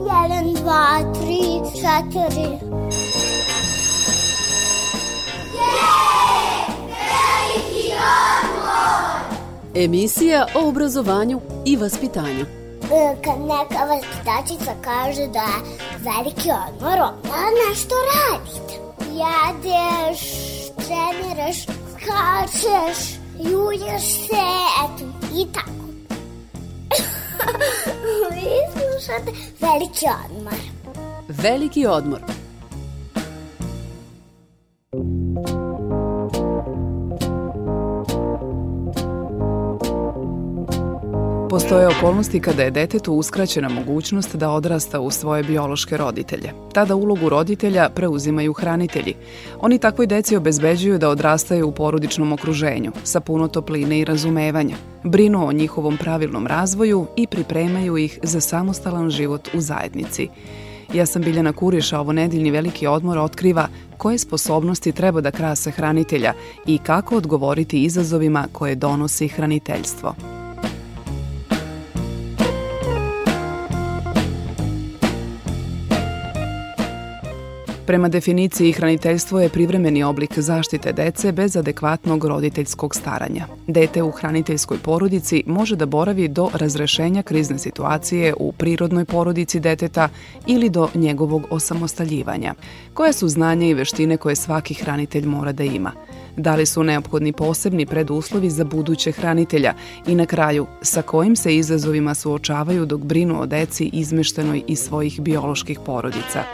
Jedan, dva, tri, četiri. Emisija o obrazovanju i vaspitanju. E, Kad neka vaspitačica kaže da je veliki odmor, onda nešto radite. Jedeš, treniraš, skačeš, julješ se, eto, i tako. Vi slušate veliki odmor. Veliki odmor. Postoje okolnosti kada je detetu uskraćena mogućnost da odrasta u svoje biološke roditelje. Tada ulogu roditelja preuzimaju hranitelji. Oni takvoj deci obezbeđuju da odrastaju u porodičnom okruženju, sa puno topline i razumevanja, brinu o njihovom pravilnom razvoju i pripremaju ih za samostalan život u zajednici. Ja sam Biljana Kuriša, ovo nedeljni veliki odmor otkriva koje sposobnosti treba da krase hranitelja i kako odgovoriti izazovima koje donosi hraniteljstvo. Prema definiciji, hraniteljstvo je privremeni oblik zaštite dece bez adekvatnog roditeljskog staranja. Dete u hraniteljskoj porodici može da boravi do razrešenja krizne situacije u prirodnoj porodici deteta ili do njegovog osamostaljivanja. Koje su znanje i veštine koje svaki hranitelj mora da ima? Da li su neophodni posebni preduslovi za buduće hranitelja i na kraju sa kojim se izazovima suočavaju dok brinu o deci izmeštenoj iz svojih bioloških porodica?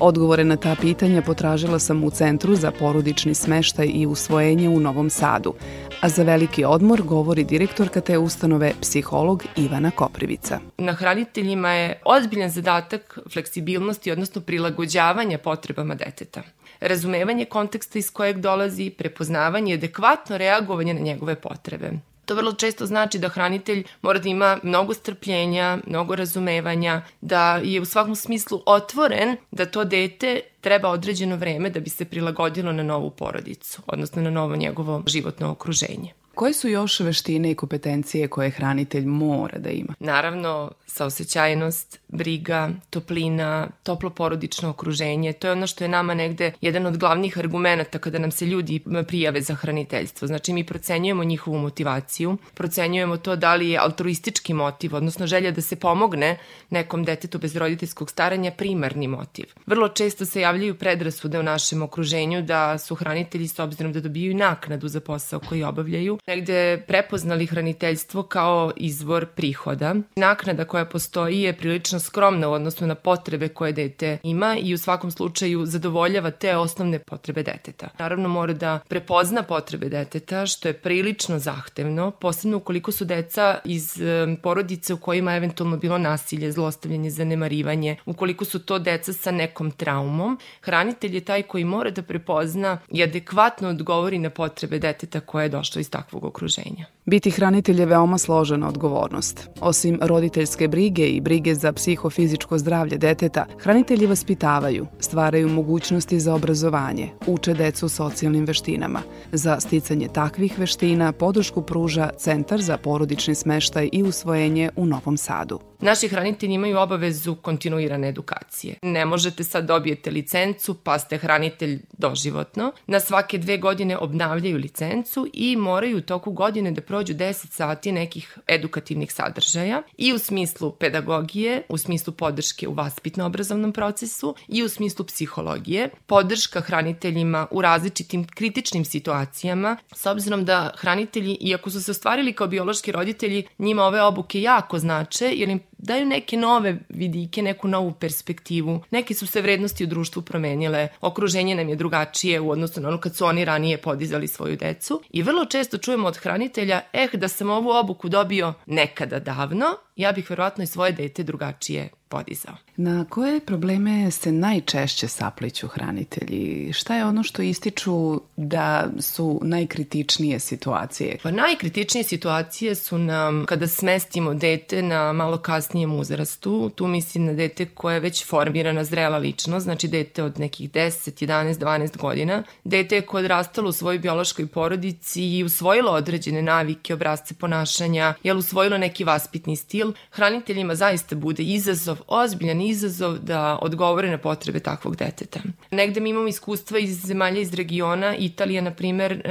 Odgovore na ta pitanja potražila sam u Centru za porodični smeštaj i usvojenje u Novom Sadu, a za veliki odmor govori direktorka te ustanove psiholog Ivana Koprivica. Na hraniteljima je ozbiljan zadatak fleksibilnosti, odnosno prilagođavanja potrebama deteta razumevanje konteksta iz kojeg dolazi, prepoznavanje i adekvatno reagovanje na njegove potrebe. To vrlo često znači da hranitelj mora da ima mnogo strpljenja, mnogo razumevanja, da je u svakom smislu otvoren da to dete treba određeno vreme da bi se prilagodilo na novu porodicu, odnosno na novo njegovo životno okruženje. Koje su još veštine i kompetencije koje hranitelj mora da ima? Naravno, saosećajnost, briga, toplina, toplo porodično okruženje, to je ono što je nama negde jedan od glavnih argumenta kada nam se ljudi prijave za hraniteljstvo. Znači mi procenjujemo njihovu motivaciju, procenjujemo to da li je altruistički motiv, odnosno želja da se pomogne nekom detetu bez roditeljskog staranja primarni motiv. Vrlo često se javljaju predrasude u našem okruženju da su hranitelji s obzirom da dobijaju naknadu za posao koji obavljaju, negde prepoznali hraniteljstvo kao izvor prihoda. Naknada koja postoji je prilično skromna u odnosu na potrebe koje dete ima i u svakom slučaju zadovoljava te osnovne potrebe deteta. Naravno mora da prepozna potrebe deteta, što je prilično zahtevno, posebno ukoliko su deca iz porodice u kojima je eventualno bilo nasilje, zlostavljanje, zanemarivanje, ukoliko su to deca sa nekom traumom, hranitelj je taj koji mora da prepozna i adekvatno odgovori na potrebe deteta koje je došlo iz takvog okruženja. Biti hranitelj je veoma složena odgovornost. Osim roditeljske brige i brige za psihofizičko zdravlje deteta, hranitelji vaspitavaju, stvaraju mogućnosti za obrazovanje, uče decu socijalnim veštinama. Za sticanje takvih veština podršku pruža Centar za porodični smeštaj i usvojenje u Novom Sadu. Naši hranitelji imaju obavezu kontinuirane edukacije. Ne možete sad dobijete licencu pa ste hranitelj doživotno. Na svake dve godine obnavljaju licencu i moraju u toku godine da prođu 10 sati nekih edukativnih sadržaja i u smislu pedagogije, u smislu podrške u vaspitno-obrazovnom procesu i u smislu psihologije, podrška hraniteljima u različitim kritičnim situacijama, s obzirom da hranitelji, iako su se ostvarili kao biološki roditelji, njima ove obuke jako znače jer im daju neke nove vidike, neku novu perspektivu. Neke su se vrednosti u društvu promenile, okruženje nam je drugačije u odnosu na ono kad su oni ranije podizali svoju decu i vrlo često čujemo od hranitelja, eh, da sam ovu obuku dobio nekada davno, ja bih verovatno i svoje dete drugačije podizao. Na koje probleme se najčešće sapliću hranitelji? Šta je ono što ističu da su najkritičnije situacije? Pa najkritičnije situacije su nam kada smestimo dete na malo kasnijem uzrastu. Tu mislim na dete koje je već formirana zrela ličnost, znači dete od nekih 10, 11, 12 godina. Dete koje je odrastalo u svojoj biološkoj porodici i usvojilo određene navike, obrazce ponašanja, je usvojilo neki vaspitni stil. Hraniteljima zaista bude izazov, ozbiljan izazov da odgovore na potrebe takvog deteta. Negde mi imamo iskustva iz zemalja iz regiona, Italija, na primer,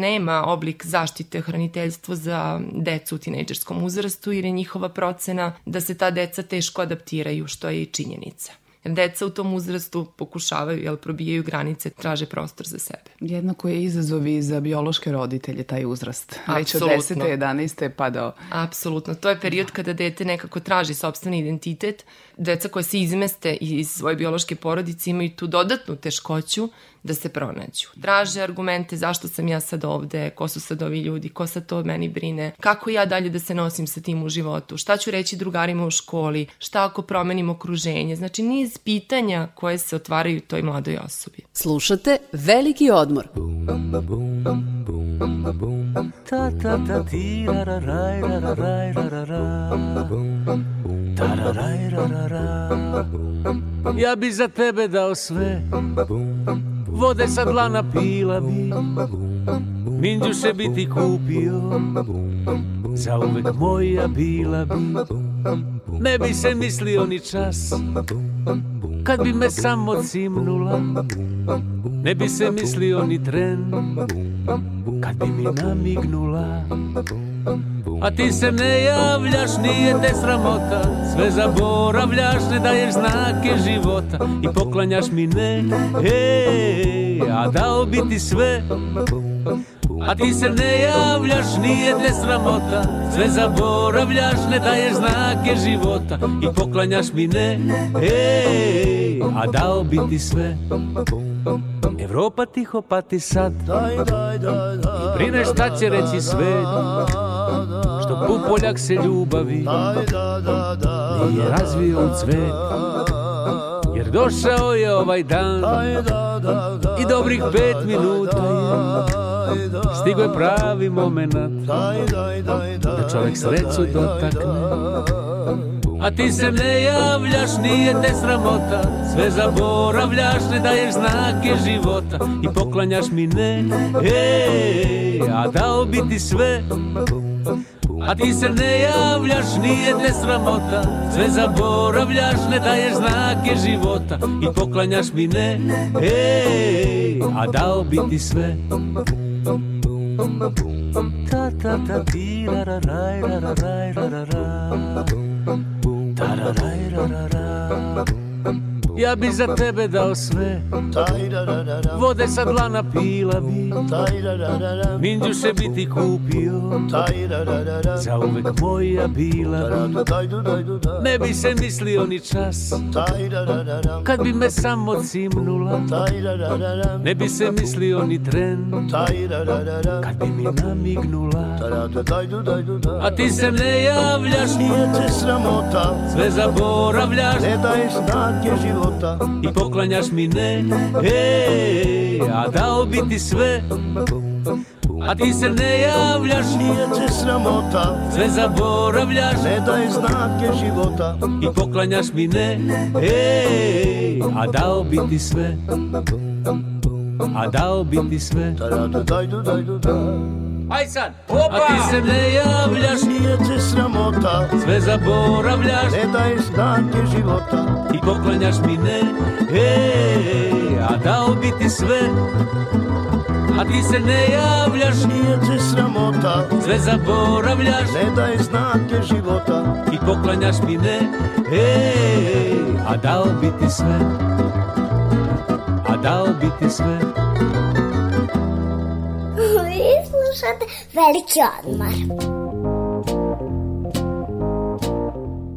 nema oblik zaštite hraniteljstva za decu u tinejdžerskom uzrastu jer je njihova procena da se ta deca teško adaptiraju, što je i činjenica deca u tom uzrastu pokušavaju, jel, probijaju granice, traže prostor za sebe. Jednako je izazov i za biološke roditelje taj uzrast. Već od 10. 11. pa do... Apsolutno. To je period kada dete nekako traži sobstveni identitet deca koja se izmeste iz svoje biološke porodice imaju tu dodatnu teškoću da se pronađu. Traže argumente zašto sam ja sad ovde, ko su sad ovi ljudi, ko sad to meni brine, kako ja dalje da se nosim sa tim u životu, šta ću reći drugarima u školi, šta ako promenim okruženje. Znači niz pitanja koje se otvaraju toj mladoj osobi. Slušate Veliki odmor. Bum, bum, bum, bum, bum, bum. Ta ta ta ti ra ra ra ra ra ra ra Ja bi za tebe dao sve Vode sa dlana pila bi Minđu se bi ti kupio Za uvek moja bila bi Ne bi se mislio ni čas Kad bi me samo cimnula Ne bi se mislio ni tren Kad bi mi namignula A ti se ne javljaš, nije te sramota. Sve zaboravljaš, ne daješ znake života. I poklanjaš mi ne, ej, a dao bi ti sve. A ti se ne javljaš, nije te sramota. Sve zaboravljaš, ne daješ znake života. I poklanjaš mi ne, ej, a dao bi ti sve. Evropa tiho pati sad. I brine šta će reći svet Što pupoljak se ljubavi Nije razvio u cvet Jer došao je ovaj dan I dobrih pet minuta Stigo je pravi moment Da čovjek sreću dotakne. A ti se ne javljaš, nije te sramota Sve zaboravljaš, ne daješ znake života I poklanjaš mi ne, ej, a dao bi ti sve A ti se ne javljaš, nije te sramota. Sve zaboravljaš, ne daješ znake života. I poklanjaš mi ne, ej, a dao bi ti sve. Ta ta ta ti ra ra ra ra ra ra ra ra ra. Ra ra raj ra ra ra. Ja bi za tebe dao sve. Vode sa dlana pila bi. Minđu se bi ti kupio. Za uvek moja bila bi. Ne bi se mislio ni čas. Kad bi me samo cimnula Ne bi se mislio ni tren. Kad bi mi namignula A ti se ne javljaš. Nije te sramota. Sve zaboravljaš. Ne daješ znake života I poklanjaš mi ne Ej, a dao bi ti sve. A ti se ne javljaš. Nije te sramota. Sve zaboravljaš. Ne daješ znake života. I poklanjaš mi ne Ej, a dao bi ti sve. A dao bi ti sve Aj sad, opa! A ti se ne javljaš. Nije te sramota. Sve zaboravljaš. Ne daješ znake života. I poklanjaš mi ne. Ej, a dao bi ti sve. A ti se ne javljaš. Nije te sramota. Sve zaboravljaš. Ne daješ znake života. I poklanjaš mi ne. Ej, a dao bi ti sve. A dao bi ti sve slušate Veliki odmor.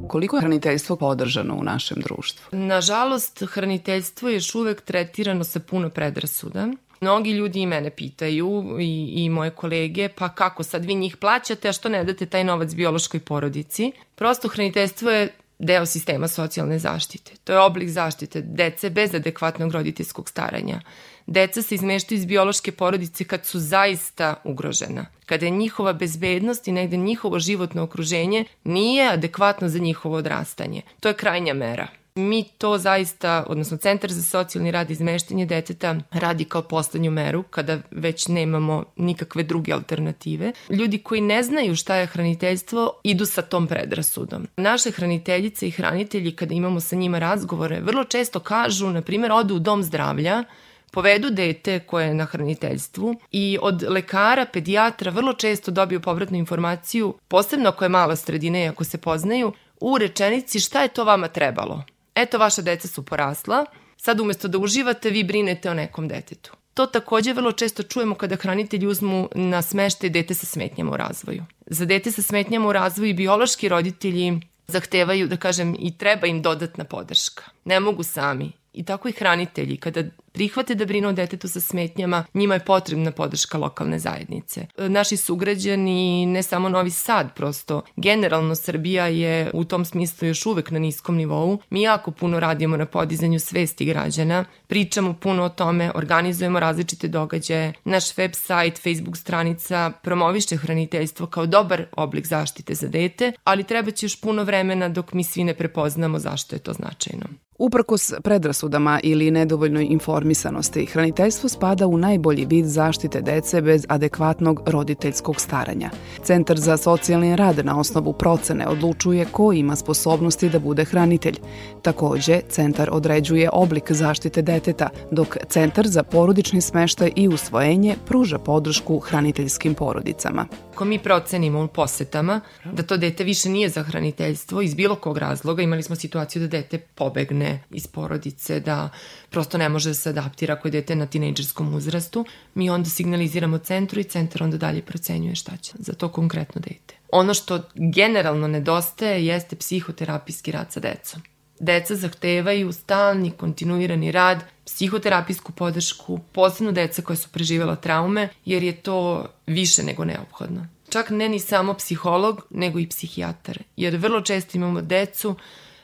Koliko je hraniteljstvo podržano u našem društvu? Nažalost, hraniteljstvo je još uvek tretirano sa puno predrasuda. Mnogi ljudi i mene pitaju i, i moje kolege, pa kako sad vi njih plaćate, a što ne date taj novac biološkoj porodici? Prosto hraniteljstvo je deo sistema socijalne zaštite. To je oblik zaštite dece bez adekvatnog roditeljskog staranja. Deca se izmeštaju iz biološke porodice kad su zaista ugrožena, kada je njihova bezbednost i negde njihovo životno okruženje nije adekvatno za njihovo odrastanje. To je krajnja mera. Mi to zaista, odnosno Centar za socijalni rad i izmeštanje deteta radi kao poslednju meru kada već nemamo nikakve druge alternative. Ljudi koji ne znaju šta je hraniteljstvo idu sa tom predrasudom. Naše hraniteljice i hranitelji kada imamo sa njima razgovore vrlo često kažu, na primjer, odu u dom zdravlja povedu dete koje je na hraniteljstvu i od lekara, pedijatra vrlo često dobiju povratnu informaciju, posebno ako je mala sredina i ako se poznaju, u rečenici šta je to vama trebalo eto vaša deca su porasla, sad umesto da uživate vi brinete o nekom detetu. To takođe vrlo često čujemo kada hranitelji uzmu na smeštaj dete sa smetnjama u razvoju. Za dete sa smetnjama u razvoju biološki roditelji zahtevaju, da kažem, i treba im dodatna podrška. Ne mogu sami. I tako i hranitelji, kada prihvate da brinu o detetu sa smetnjama, njima je potrebna podrška lokalne zajednice. Naši sugrađani, ne samo Novi Sad, prosto generalno Srbija je u tom smislu još uvek na niskom nivou. Mi jako puno radimo na podizanju svesti građana, pričamo puno o tome, organizujemo različite događaje. Naš web sajt, Facebook stranica promoviše hraniteljstvo kao dobar oblik zaštite za dete, ali treba će još puno vremena dok mi svi ne prepoznamo zašto je to značajno. Uprkos predrasudama ili nedovoljnoj informisanosti, hraniteljstvo spada u najbolji vid zaštite dece bez adekvatnog roditeljskog staranja. Centar za socijalni rad na osnovu procene odlučuje ko ima sposobnosti da bude hranitelj. Takođe, centar određuje oblik zaštite deteta, dok Centar za porodični smeštaj i usvojenje pruža podršku hraniteljskim porodicama. Ako mi procenimo u posetama da to dete više nije za hraniteljstvo iz bilo kog razloga, imali smo situaciju da dete pobegne iz porodice, da prosto ne može da se adaptira ako je dete na tinejdžerskom uzrastu, mi onda signaliziramo centru i centar onda dalje procenjuje šta će za to konkretno dete. Ono što generalno nedostaje jeste psihoterapijski rad sa decom. Deca zahtevaju stalni, kontinuirani rad, psihoterapijsku podršku, posebno deca koja su preživela traume, jer je to više nego neophodno. Čak ne ni samo psiholog, nego i psihijatar. Jer vrlo često imamo decu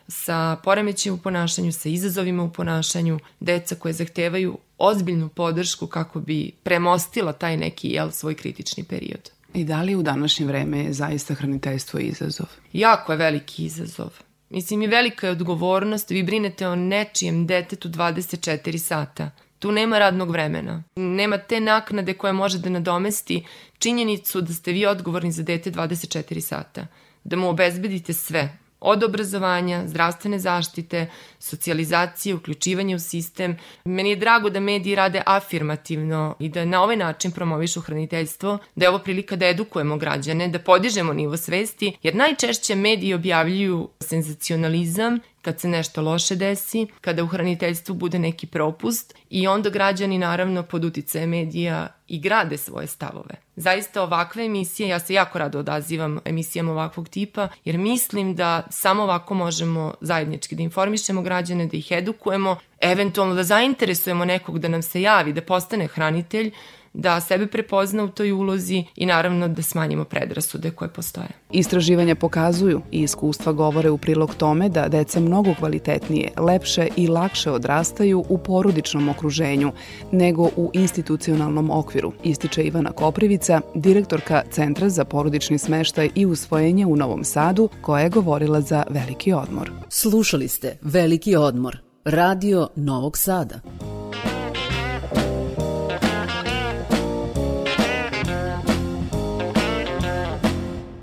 sa poremećajem u ponašanju, sa izazovima u ponašanju, deca koje zahtevaju ozbiljnu podršku kako bi premostila taj neki jel, svoj kritični period. I da li u današnje vreme je zaista hraniteljstvo izazov? Jako je veliki izazov. Mislim, i velika je odgovornost, vi brinete o nečijem detetu 24 sata. Tu nema radnog vremena. Nema te naknade koja može da nadomesti činjenicu da ste vi odgovorni za dete 24 sata. Da mu obezbedite sve, od obrazovanja, zdravstvene zaštite, socijalizacije, uključivanje u sistem. Meni je drago da mediji rade afirmativno i da na ovaj način promovišu hraniteljstvo, da je ovo prilika da edukujemo građane, da podižemo nivo svesti, jer najčešće mediji objavljuju senzacionalizam kad se nešto loše desi, kada u hraniteljstvu bude neki propust i onda građani naravno pod uticaje medija i grade svoje stavove. Zaista ovakve emisije, ja se jako rado odazivam emisijama ovakvog tipa, jer mislim da samo ovako možemo zajednički da informišemo građane, da ih edukujemo, eventualno da zainteresujemo nekog da nam se javi, da postane hranitelj, da sebe prepozna u toj ulozi i naravno da smanjimo predrasude koje postoje. Istraživanja pokazuju i iskustva govore u prilog tome da deca mnogo kvalitetnije, lepše i lakše odrastaju u porodičnom okruženju nego u institucionalnom okviru, ističe Ivana Koprivica, direktorka Centra za porodični smeštaj i usvojenje u Novom Sadu, koja je govorila za Veliki odmor. Slušali ste Veliki odmor, radio Novog Sada.